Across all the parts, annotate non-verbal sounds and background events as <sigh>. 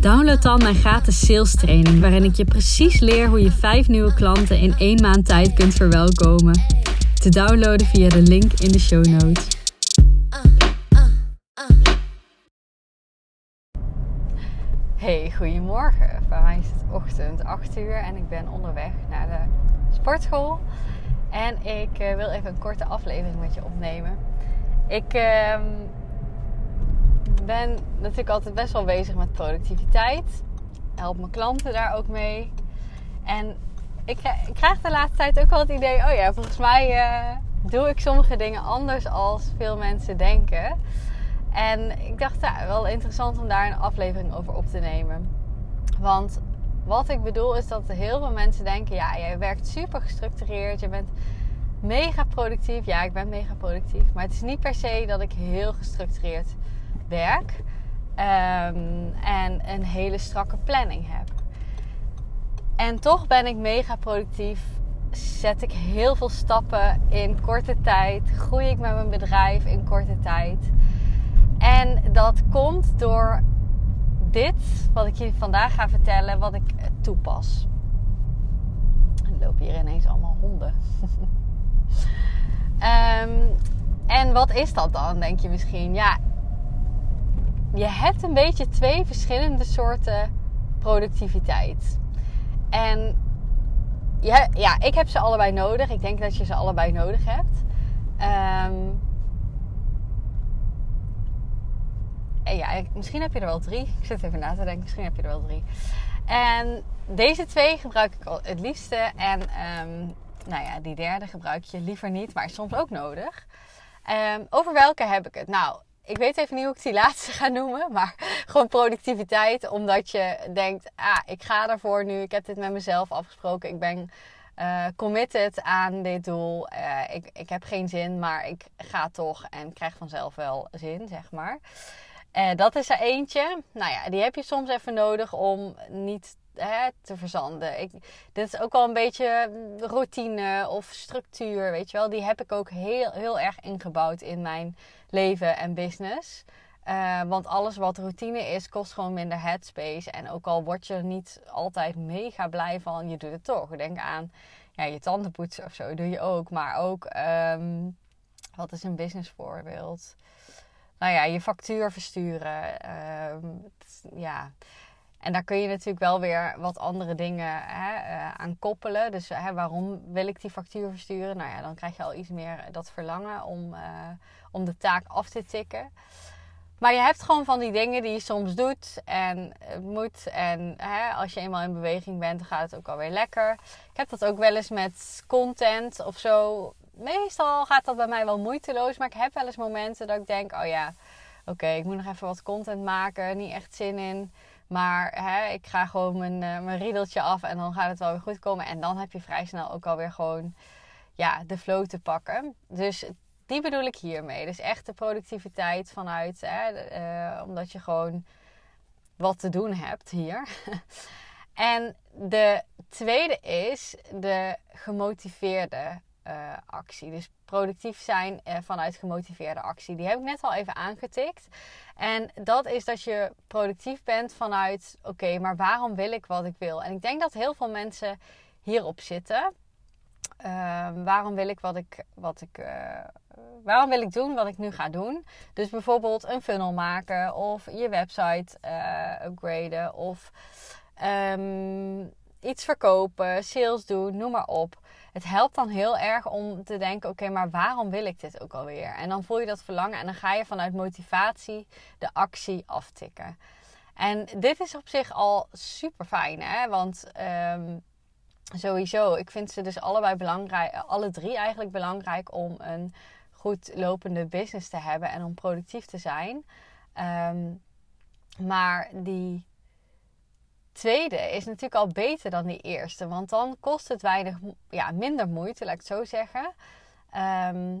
download dan mijn gratis sales training waarin ik je precies leer hoe je vijf nieuwe klanten in één maand tijd kunt verwelkomen. Te downloaden via de link in de show notes. Hey, goedemorgen. Bij mij is het ochtend 8 uur en ik ben onderweg naar de sportschool. En ik eh, wil even een korte aflevering met je opnemen. Ik ehm, ben natuurlijk altijd best wel bezig met productiviteit. Help mijn klanten daar ook mee. En ik, ik krijg de laatste tijd ook wel het idee: oh ja, volgens mij eh, doe ik sommige dingen anders als veel mensen denken. En ik dacht, ja, wel interessant om daar een aflevering over op te nemen. Want wat ik bedoel is dat heel veel mensen denken: ja, jij werkt super gestructureerd, je bent mega productief. Ja, ik ben mega productief. Maar het is niet per se dat ik heel gestructureerd werk um, en een hele strakke planning heb. En toch ben ik mega productief. Zet ik heel veel stappen in korte tijd. Groei ik met mijn bedrijf in korte tijd. En dat komt door dit, wat ik je vandaag ga vertellen, wat ik toepas. Er lopen hier ineens allemaal honden. um, <laughs> en wat is dat dan, denk je misschien? Ja, je hebt een beetje twee verschillende soorten productiviteit. En ja, ja, ik heb ze allebei nodig. Ik denk dat je ze allebei nodig hebt. En ja, misschien heb je er wel drie. Ik zit even na te denken. Misschien heb je er wel drie. En deze twee gebruik ik het liefste. En um, nou ja, die derde gebruik je liever niet, maar soms ook nodig. Um, over welke heb ik het? Nou, ik weet even niet hoe ik die <laughs> laatste ga noemen, maar gewoon productiviteit. Omdat je denkt, ah, ik ga ervoor nu. Ik heb dit met mezelf afgesproken. Ik ben uh, committed aan dit doel. Uh, ik, ik heb geen zin, maar ik ga toch en krijg vanzelf wel zin, zeg maar. Uh, dat is er eentje. Nou ja, die heb je soms even nodig om niet te verzanden. Ik, dit is ook wel een beetje routine of structuur, weet je wel. Die heb ik ook heel, heel erg ingebouwd in mijn leven en business. Uh, want alles wat routine is, kost gewoon minder headspace. En ook al word je er niet altijd mega blij van, je doet het toch. Denk aan ja, je tanden poetsen of zo, doe je ook. Maar ook, um, wat is een business voorbeeld? Nou ja, je factuur versturen. Uh, ja, en daar kun je natuurlijk wel weer wat andere dingen hè, uh, aan koppelen. Dus hè, waarom wil ik die factuur versturen? Nou ja, dan krijg je al iets meer dat verlangen om, uh, om de taak af te tikken. Maar je hebt gewoon van die dingen die je soms doet en moet. En hè, als je eenmaal in beweging bent, dan gaat het ook alweer lekker. Ik heb dat ook wel eens met content of zo. Meestal gaat dat bij mij wel moeiteloos. Maar ik heb wel eens momenten dat ik denk: oh ja, oké, ik moet nog even wat content maken. Niet echt zin in. Maar hè, ik ga gewoon mijn, uh, mijn riedeltje af en dan gaat het wel weer goed komen. En dan heb je vrij snel ook alweer gewoon ja, de flow te pakken. Dus die bedoel ik hiermee. Dus echt de productiviteit vanuit, hè, uh, omdat je gewoon wat te doen hebt hier. <laughs> en de tweede is de gemotiveerde uh, actie. Dus productief zijn uh, vanuit gemotiveerde actie. Die heb ik net al even aangetikt. En dat is dat je productief bent vanuit: oké, maar waarom wil ik wat ik wil? En ik denk dat heel veel mensen hierop zitten. Uh, waarom wil ik wat ik, wat ik, uh, waarom wil ik doen wat ik nu ga doen? Dus bijvoorbeeld een funnel maken of je website upgraden of um, iets verkopen, sales doen, noem maar op het helpt dan heel erg om te denken: oké, maar waarom wil ik dit ook alweer? En dan voel je dat verlangen en dan ga je vanuit motivatie de actie aftikken. En dit is op zich al super fijn, hè? Want um, sowieso, ik vind ze dus allebei belangrijk, alle drie eigenlijk belangrijk om een goed lopende business te hebben en om productief te zijn. Um, maar die tweede is natuurlijk al beter dan die eerste. Want dan kost het weinig, ja, minder moeite, laat ik het zo zeggen. Ehm,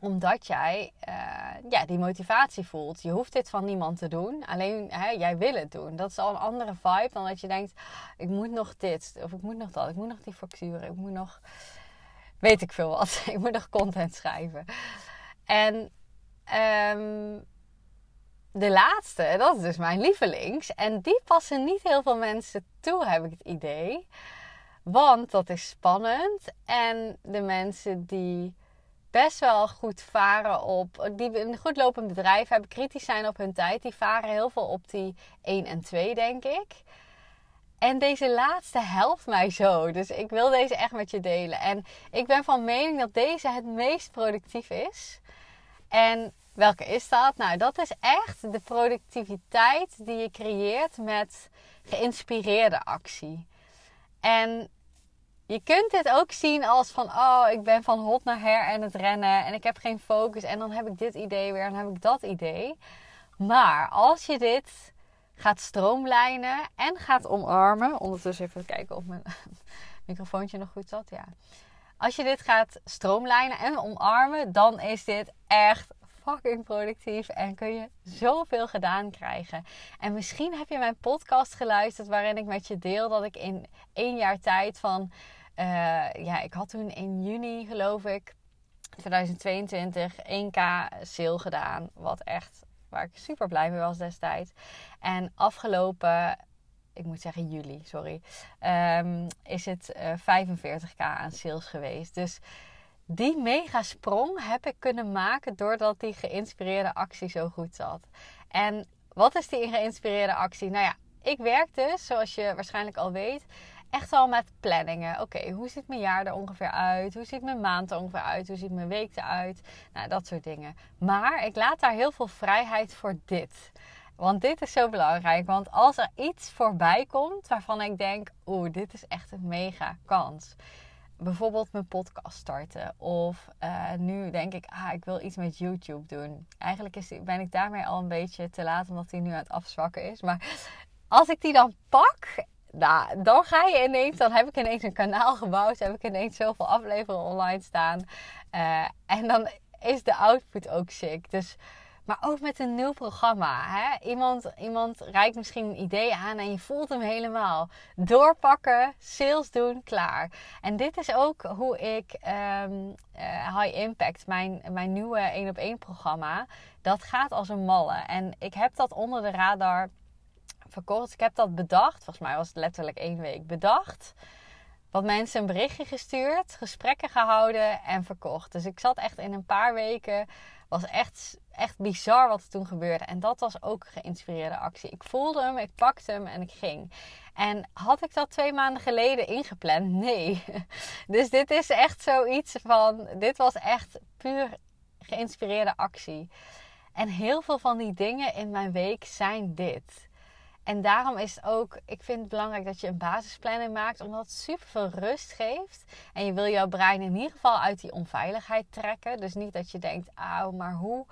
omdat jij uh, ja, die motivatie voelt. Je hoeft dit van niemand te doen. Alleen hè, jij wil het doen. Dat is al een andere vibe dan dat je denkt: ik moet nog dit. Of ik moet nog dat. Ik moet nog die facturen. Ik moet nog. Weet ik veel wat. <laughs> ik moet nog content schrijven. En um, de laatste, dat is dus mijn lievelings. En die passen niet heel veel mensen toe, heb ik het idee. Want dat is spannend. En de mensen die best wel goed varen op, die een goed lopend bedrijf hebben, kritisch zijn op hun tijd, die varen heel veel op die 1 en 2, denk ik. En deze laatste helpt mij zo. Dus ik wil deze echt met je delen. En ik ben van mening dat deze het meest productief is. En welke is dat? Nou, dat is echt de productiviteit die je creëert met geïnspireerde actie. En je kunt dit ook zien als van, oh, ik ben van hot naar her en het rennen en ik heb geen focus en dan heb ik dit idee weer en dan heb ik dat idee. Maar als je dit gaat stroomlijnen en gaat omarmen, ondertussen even kijken of mijn <laughs> microfoontje nog goed zat, ja. Als je dit gaat stroomlijnen en omarmen, dan is dit echt fucking productief en kun je zoveel gedaan krijgen. En misschien heb je mijn podcast geluisterd waarin ik met je deel dat ik in één jaar tijd van, uh, ja, ik had toen in juni geloof ik, 2022 1k sale gedaan. Wat echt, waar ik super blij mee was destijds. En afgelopen ik moet zeggen juli, sorry, um, is het uh, eh, 45k aan sales geweest. Dus die mega sprong heb ik kunnen maken doordat die geïnspireerde actie zo goed zat. En wat is die geïnspireerde actie? Nou ja, ik werk dus, zoals je waarschijnlijk al weet, echt al met planningen. Oké, hoe ziet mijn jaar er ongeveer uit? Hoe ziet mijn maand er ongeveer uit? Hoe ziet mijn week eruit? Nou, dat soort dingen. Maar ik laat daar heel veel vrijheid voor dit. Want dit is zo belangrijk. Want als er iets voorbij komt waarvan ik denk: oeh, dit is echt een mega kans bijvoorbeeld mijn podcast starten. Of uh, nu denk ik, ah, ik wil iets met YouTube doen. Eigenlijk is, ben ik daarmee al een beetje te laat, omdat hij nu aan het afzwakken is. Maar als ik die dan pak, nou, dan ga je ineens, dan heb ik ineens een kanaal gebouwd. Heb ik ineens zoveel afleveringen online staan. Uh, en dan is de output ook sick. Dus maar ook met een nieuw programma. Hè? Iemand, iemand misschien een idee aan en je voelt hem helemaal. Doorpakken, sales doen, klaar. En dit is ook hoe ik um, High Impact, mijn, mijn nieuwe 1 op 1 programma, dat gaat als een malle. En ik heb dat onder de radar verkocht. Ik heb dat bedacht. Volgens mij was het letterlijk één week bedacht. Wat mensen een berichtje gestuurd, gesprekken gehouden en verkocht. Dus ik zat echt in een paar weken was echt, echt bizar wat er toen gebeurde. En dat was ook een geïnspireerde actie. Ik voelde hem, ik pakte hem en ik ging. En had ik dat twee maanden geleden ingepland? Nee. <laughs> Dus dit is echt zoiets van. Dit was echt puur geïnspireerde actie. En heel veel van die dingen in mijn week zijn dit. En daarom is het ook, ik vind het belangrijk dat je een basisplanning maakt, omdat het super veel rust geeft. En je wil jouw brein in ieder geval uit die onveiligheid trekken. Dus niet dat je denkt, auw, maar hoe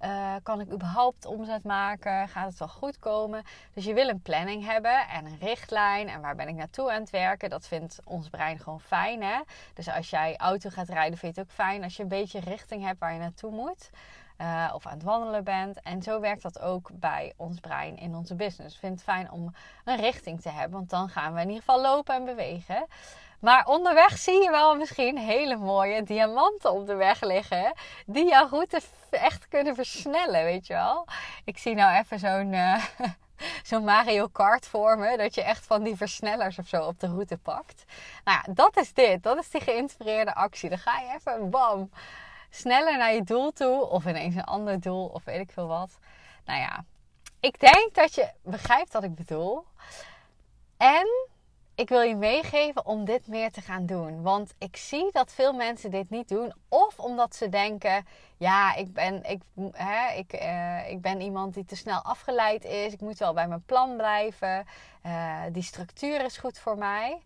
uh, kan ik überhaupt omzet maken? Gaat het wel goed komen? Dus je wil een planning hebben en een richtlijn. En waar ben ik naartoe aan het werken? Dat vindt ons brein gewoon fijn. Hè? Dus als jij auto gaat rijden, vind je het ook fijn als je een beetje richting hebt waar je naartoe moet. Uh, of aan het wandelen bent. En zo werkt dat ook bij ons brein in onze business. Ik vind het fijn om een richting te hebben, want dan gaan we in ieder geval lopen en bewegen. Maar onderweg zie je wel misschien hele mooie diamanten op de weg liggen. Die jouw route echt kunnen versnellen, weet je wel. Ik zie nou even zo'n uh, <laughs> zo'n Mario Kart voor me. Dat je echt van die versnellers of zo op de route pakt. Nou ja, dat is dit. Dat is die geïnspireerde actie. Dan ga je even bam sneller naar je doel toe. Of ineens een ander doel. Of weet ik veel wat. Nou ja, ik denk dat je begrijpt wat ik bedoel. En ik wil je meegeven om dit meer te gaan doen. Want ik zie dat veel mensen dit niet doen. Of omdat ze denken: ja, ik ben, ik, hè, ik, uh, ik ben iemand die te snel afgeleid is. Ik moet wel bij mijn plan blijven. Uh, die structuur is goed voor mij.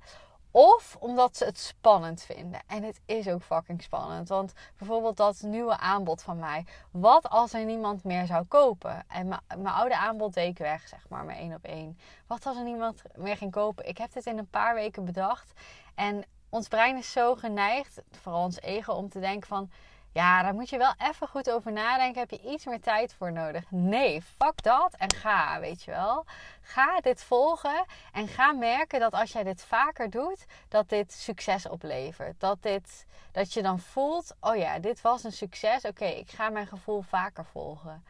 Of omdat ze het spannend vinden. En het is ook fucking spannend. Want bijvoorbeeld dat nieuwe aanbod van mij. Wat als er niemand meer zou kopen? En mijn oude aanbod deed ik weg, zeg maar, mijn één op één. Wat als er niemand meer ging kopen? Ik heb dit in een paar weken bedacht. En ons brein is zo geneigd, vooral ons ego, om te denken van... Ja, daar moet je wel even goed over nadenken. Heb je iets meer tijd voor nodig? Nee, fuck dat en ga, weet je wel. Ga dit volgen en ga merken dat als jij dit vaker doet, dat dit succes oplevert. Dat, dit, dat je dan voelt, oh ja, dit was een succes. Oké, ik ga mijn gevoel vaker volgen.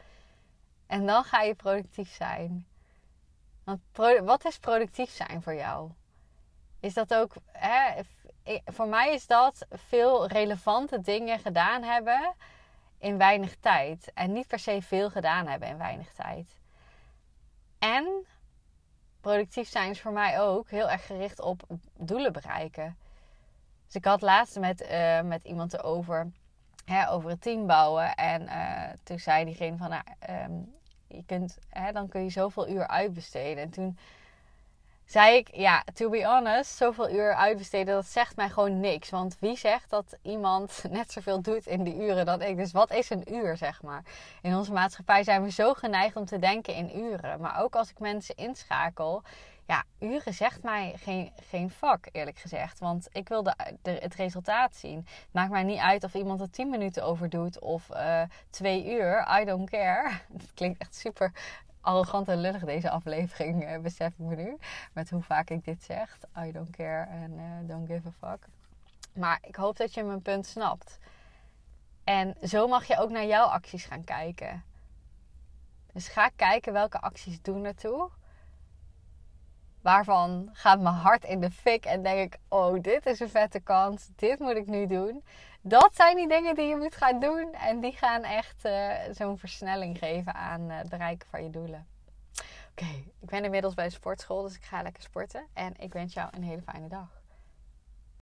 En dan ga je productief zijn. Want wat is productief zijn voor jou? Is dat ook hè, voor mij is dat veel relevante dingen gedaan hebben in weinig tijd. En niet per se veel gedaan hebben in weinig tijd. En productief zijn is voor mij ook heel erg gericht op doelen bereiken. Dus ik had laatst met, uh, met iemand erover, hè, over het team bouwen. En uh, toen zei diegene van, nou, um, je kunt, hè, dan kun je zoveel uur uitbesteden. En toen zei ik, ja, to be honest, zoveel uur uitbesteden, dat zegt mij gewoon niks. Want wie zegt dat iemand <laughs> net zoveel doet in die uren dan ik? Dus wat is een uur, zeg maar? In onze maatschappij zijn we zo geneigd om te denken in uren. Maar ook als ik mensen inschakel, ja, uren zegt mij geen, geen vak, eerlijk gezegd. Want ik wil de, het resultaat zien. Het maakt mij niet uit of iemand er 10 minuten over doet of uh, twee uur. I don't care. <laughs> Dat klinkt echt super arrogant en lullig deze aflevering, uh, besef ik me nu. Met hoe vaak ik dit zeg. I don't care en uh, don't give a fuck. Maar ik hoop dat je mijn punt snapt. En zo mag je ook naar jouw acties gaan kijken. Dus ga kijken welke acties doen ertoe. Waarvan gaat mijn hart in de fik en denk ik: oh, dit is een vette kans. Dit moet ik nu doen. Dat zijn die dingen die je moet gaan doen. En die gaan echt uh, zo'n versnelling geven aan uh, het bereiken van je doelen. Oké, ik ben inmiddels bij de sportschool, dus ik ga lekker sporten. En ik wens jou een hele fijne dag.